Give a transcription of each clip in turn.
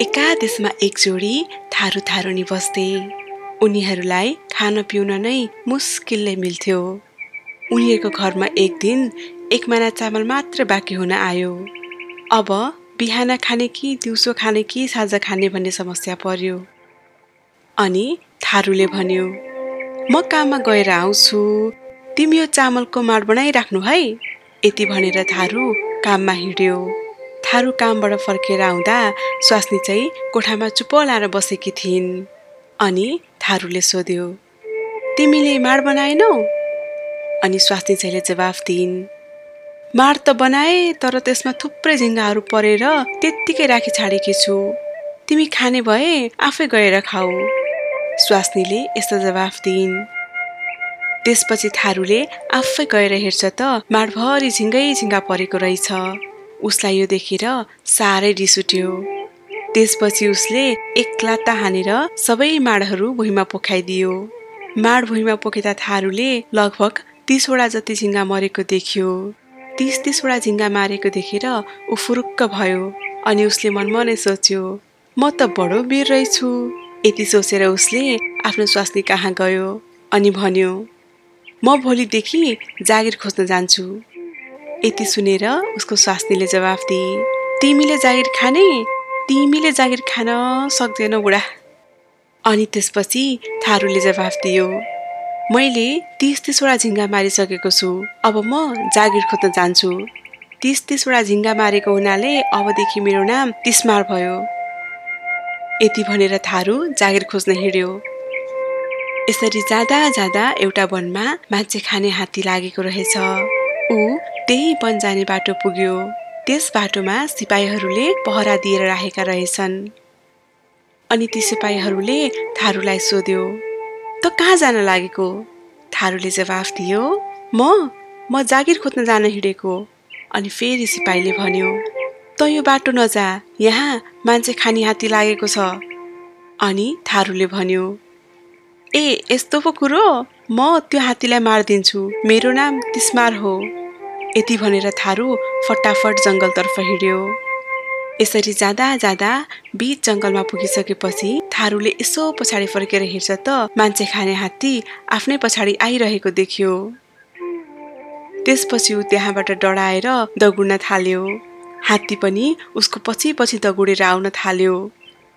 एकादेशमा एक जोडी थारू थारुनी बस्थे। उनीहरूलाई खान पिउन नै मुस्किलले मिल्थ्यो। उनीहरूको घरमा एक दिन एक महिना चामल मात्र बाँकी हुन आयो। अब बिहान खाने कि दिउँसो खाने कि साँझ खाने भन्ने समस्या पर्यो। अनि थारूले भन्यो म काममा गएर आउँछु। तिमी यो चामलको माड बनाइराख्नु है। यति भनेर थारू काममा हिँड्यो। थारू कामबाट फर्केर आउँदा स्वास्नी चाहिँ कोठामा चुप लाएर बसेकी थिइन् अनि थारूले सोध्यो तिमीले माड बनाएनौ? अनि स्वास्नी चाहिँले जवाफ दिइन् माड त बनाए तर त्यसमा थुप्रै झिङ्गाहरू परेर त्यत्तिकै राखी छाडेकी छु। तिमी खाने भए आफै गएर खाऊ। स्वास्नीले यस्तो जवाफ दिइन्। त्यसपछि थारूले आफै गएर हेर्छ त माडभरि झिङ्गै झिङ्गा परेको रहेछ। उसलाई यो देखेर साह्रै रिस उठ्यो त्यसपछि उसले एक लात्ता हानेर सबै माडहरू भुइँमा पोखाइदियो। माड भुइँमा पोखेता थारूले लगभग तिसवटा जति झिङ्गा मरेको देख्यो। तिस तिसवटा झिङ्गा मारेको देखेर ऊ फुरुक्क भयो अनि उसले मनमा नै सोच्यो म त बडो वीर रहेछु यति सोचेर उसले आफ्नो स्वास्नी कहाँ गयो अनि भन्यो म भोलिदेखि जागिर खोज्न जान्छु। यति सुनेर उसको स्वास्नीले जवाफ दिए। तिमीले जागिर खाने? तिमीले जागिर खान सक्दैनौ बुढा। अनि त्यसपछि थारूले जवाफ दियो मैले तिस तिसवटा झिङ्गा मारिसकेको छु। अब म जागिर खोज्न जान्छु। तिस तिसवटा झिङ्गा मारेको हुनाले अबदेखि मेरो नाम तिसमार भयो। यति भनेर थारू जागिर खोज्न हिँड्यो। यसरी जाँदा जाँदा एउटा वनमा मान्छे खाने हात्ती लागेको रहेछ। ऊ त्यही वन जाने बाटो पुग्यो। त्यस बाटोमा सिपाहीहरूले पहरा दिएर राखेका रहेछन्। अनि ती सिपाहीहरूले थारूलाई सोध्यो त कहाँ जान लागेको? थारूले जवाफ दियो म म जागिर खोज्न जान हिँडेको। अनि फेरि सिपाहीले भन्यो त यो बाटो नजा यहाँ मान्छे खानी हात्ती लागेको छ। अनि थारूले भन्यो ए यस्तो पो कुरो? म त्यो हात्तीलाई मारिदिन्छु। मेरो नाम तिस्मार हो। यति भनेर थारू फटाफट जङ्गलतर्फ हिँड्यो। यसरी जाँदा जाँदा बिच जङ्गलमा पुगिसकेपछि थारूले यसो पछाडि फर्केर हेर्छ त मान्छे खाने हात्ती आफ्नै पछाडि आइरहेको देखियो। त्यसपछि ऊ त्यहाँबाट डढाएर दगुड्न थाल्यो। हात्ती पनि उसको पछि पछि दगुडेर आउन थाल्यो।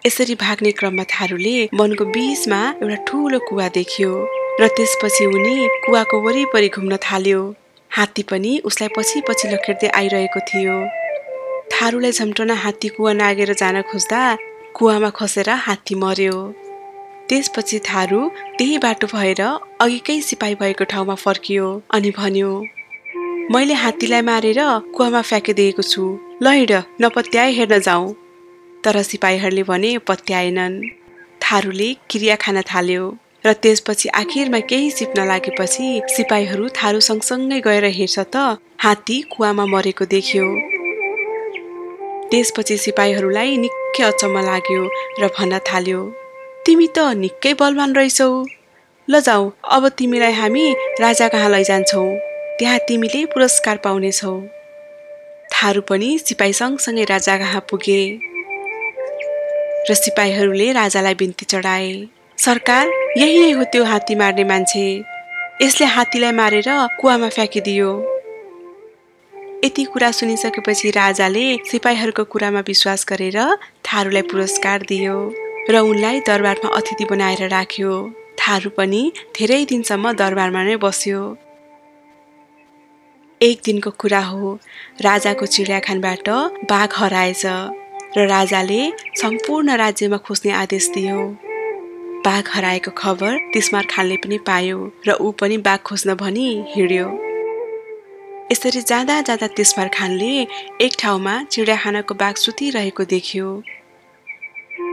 यसरी भाग्ने क्रममा थारूले वनको बिचमा एउटा ठुलो कुवा देख्यो र त्यसपछि उनी कुवाको वरिपरि घुम्न थाल्यो। हात्ती पनि उसलाई पछि पछि लखेट्दै आइरहेको थियो। थारूलाई झम्टन हात्ती कुवा नागेर जान खोज्दा कुवामा खसेर हात्ती मर्यो त्यसपछि थारू त्यही बाटो भएर अघिकै सिपाही भएको ठाउँमा फर्कियो अनि भन्यो मैले हात्तीलाई मारेर कुवामा फ्याँकिदिएको छु। ल हिँड नपत्याए हेर्न जाउँ तर सिपाहीहरूले भने पत्याएनन् थारूले क्रिया खान थाल्यो। र त्यसपछि आखिरमा केही सिप्न लागेपछि सिपाहीहरू थारू सँगसँगै गएर हेर्छ त हात्ती कुवामा मरेको देख्यो। त्यसपछि सिपाहीहरूलाई निकै अचम्म लाग्यो र भन्न थाल्यो तिमी त निकै बलवान रहेछौ। ल जाऊ अब तिमीलाई हामी राजा कहाँ लैजान्छौ? त्यहाँ तिमीले पुरस्कार पाउनेछौ। थारू पनि सिपाही सँगसँगै राजा कहाँ पुगे र सिपाहीहरूले राजालाई बिन्ती चढाए। सरकार यही नै हो त्यो हात्ती मार्ने मान्छे। यसले हात्तीलाई मारेर कुवामा फ्याँकिदियो। यति कुरा सुनिसकेपछि राजाले सिपाहीहरूको कुरामा विश्वास गरेर थारूलाई पुरस्कार दियो र उनलाई दरबारमा अतिथि बनाएर राख्यो। थारू पनि धेरै दिनसम्म दरबारमा नै बस्यो। एक दिनको कुरा हो राजाको चिडियाखानबाट बाघ हराएछ र राजाले सम्पूर्ण राज्यमा खोज्ने आदेश दियो। बाघ हराएको खबर तिस्मार खानले पनि पायो र ऊ पनि बाघ खोज्न भनी हिँड्यो। यसरी जाँदा जाँदा तिस्मार खानले एक ठाउँमा चिडियाखानाको बाघ सुतिरहेको देख्यो।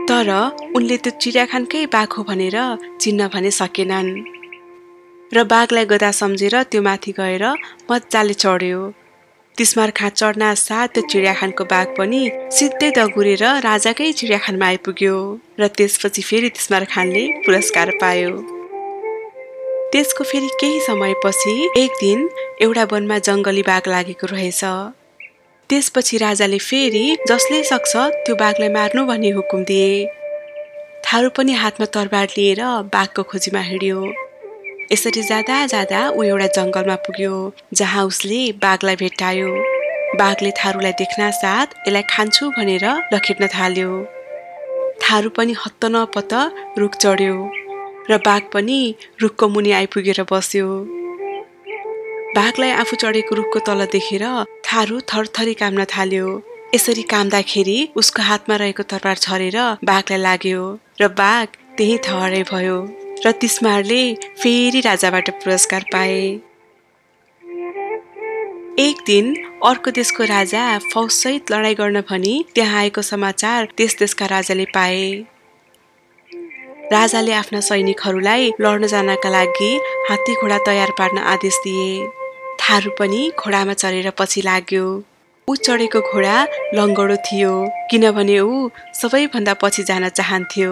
तर उनले त्यो चिडियाखानकै बाघ हो भनेर चिन्न भने सकेनन्। र बाघलाई गदा सम्झेर त्यो माथि गएर मजाले चढ्यो। तिस्मार खाँ चढ्न साथ चिडियाखानको बाघ पनि सिधै दगुरेर राजाकै चिडियाखानमा आइपुग्यो र त्यसपछि फेरि तिस्मार खानले पुरस्कार पायो। त्यसको फेरि केही समयपछि एक दिन एउटा वनमा जङ्गली बाघ लागेको रहेछ। त्यसपछि राजाले फेरि जसले सक्छ त्यो बाघलाई मार्नु भन्ने हुकुम दिए। थारू पनि हातमा तरबार लिएर बाघको खोजीमा हिँड्यो। यसरी जाँदा जाँदा ऊ एउटा जङ्गलमा पुग्यो जहाँ उसले बाघलाई भेट्टायो। बाघले थारूलाई देख्न साथ यसलाई खान्छु भनेर लखेट्न थाल्यो। थारू पनि हत्त नपत्त रुख चढ्यो र बाघ पनि रुखको मुनि आइपुगेर बस्यो। बाघलाई आफू चढेको रुखको तल देखेर थारू थरथरी काम्न थाल्यो। यसरी काम्दाखेरि उसको हातमा रहेको तरबार छरेर बाघलाई लाग्यो र बाघ त्यही थहरै भयो। र तिस्मारले फेरि राजाबाट पुरस्कार पाए। एक दिन अर्को देशको राजा फौजसहित लडाइँ गर्न भनी त्यहाँ आएको समाचार त्यस देशका राजाले पाए। राजाले आफ्ना सैनिकहरूलाई लड्न जानका लागि हात्ती घोडा तयार पार्न आदेश दिए। थारू पनि घोडामा चढेर पछि लाग्यो। ऊ चढेको घोडा लङ्गडो थियो किनभने ऊ सबैभन्दा पछि जान चाहन्थ्यो।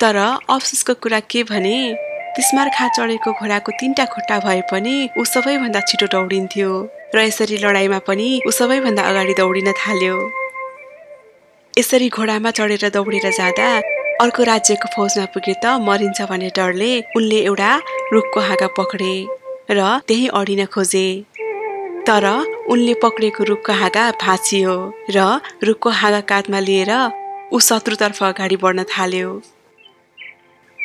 तर अफसोसको कुरा के भने तिस्मार खा चढेको घोडाको तिनवटा खुट्टा भए पनि ऊ सबैभन्दा छिटो दौडिन्थ्यो र यसरी लडाइँमा पनि ऊ सबैभन्दा अगाडि दौडिन थाल्यो। यसरी घोडामा चढेर दौडेर जाँदा अर्को राज्यको फौजमा पुगे त मरिन्छ भन्ने डरले उनले एउटा रुखको हाँगा पक्रे र त्यही अडिन खोजे। तर उनले पक्रेको रुखको हाँगा भाँचियो र रुखको हाँगा काँधमा लिएर ऊ शत्रुतर्फ अगाडि बढ्न थाल्यो।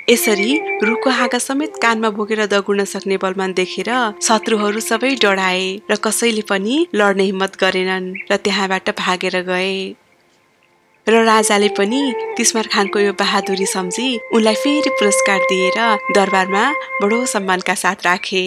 यसरी रुखको हाँगा समेत कानमा बोकेर दगुर्न सक्ने बलमान देखेर शत्रुहरू सबै डढाए र कसैले पनि लड्ने हिम्मत गरेनन् र त्यहाँबाट भागेर गए। र राजाले पनि तिस्मार खानको यो बहादुरी सम्झी उनलाई फेरि पुरस्कार दिएर दरबारमा बडो सम्मानका साथ राखे।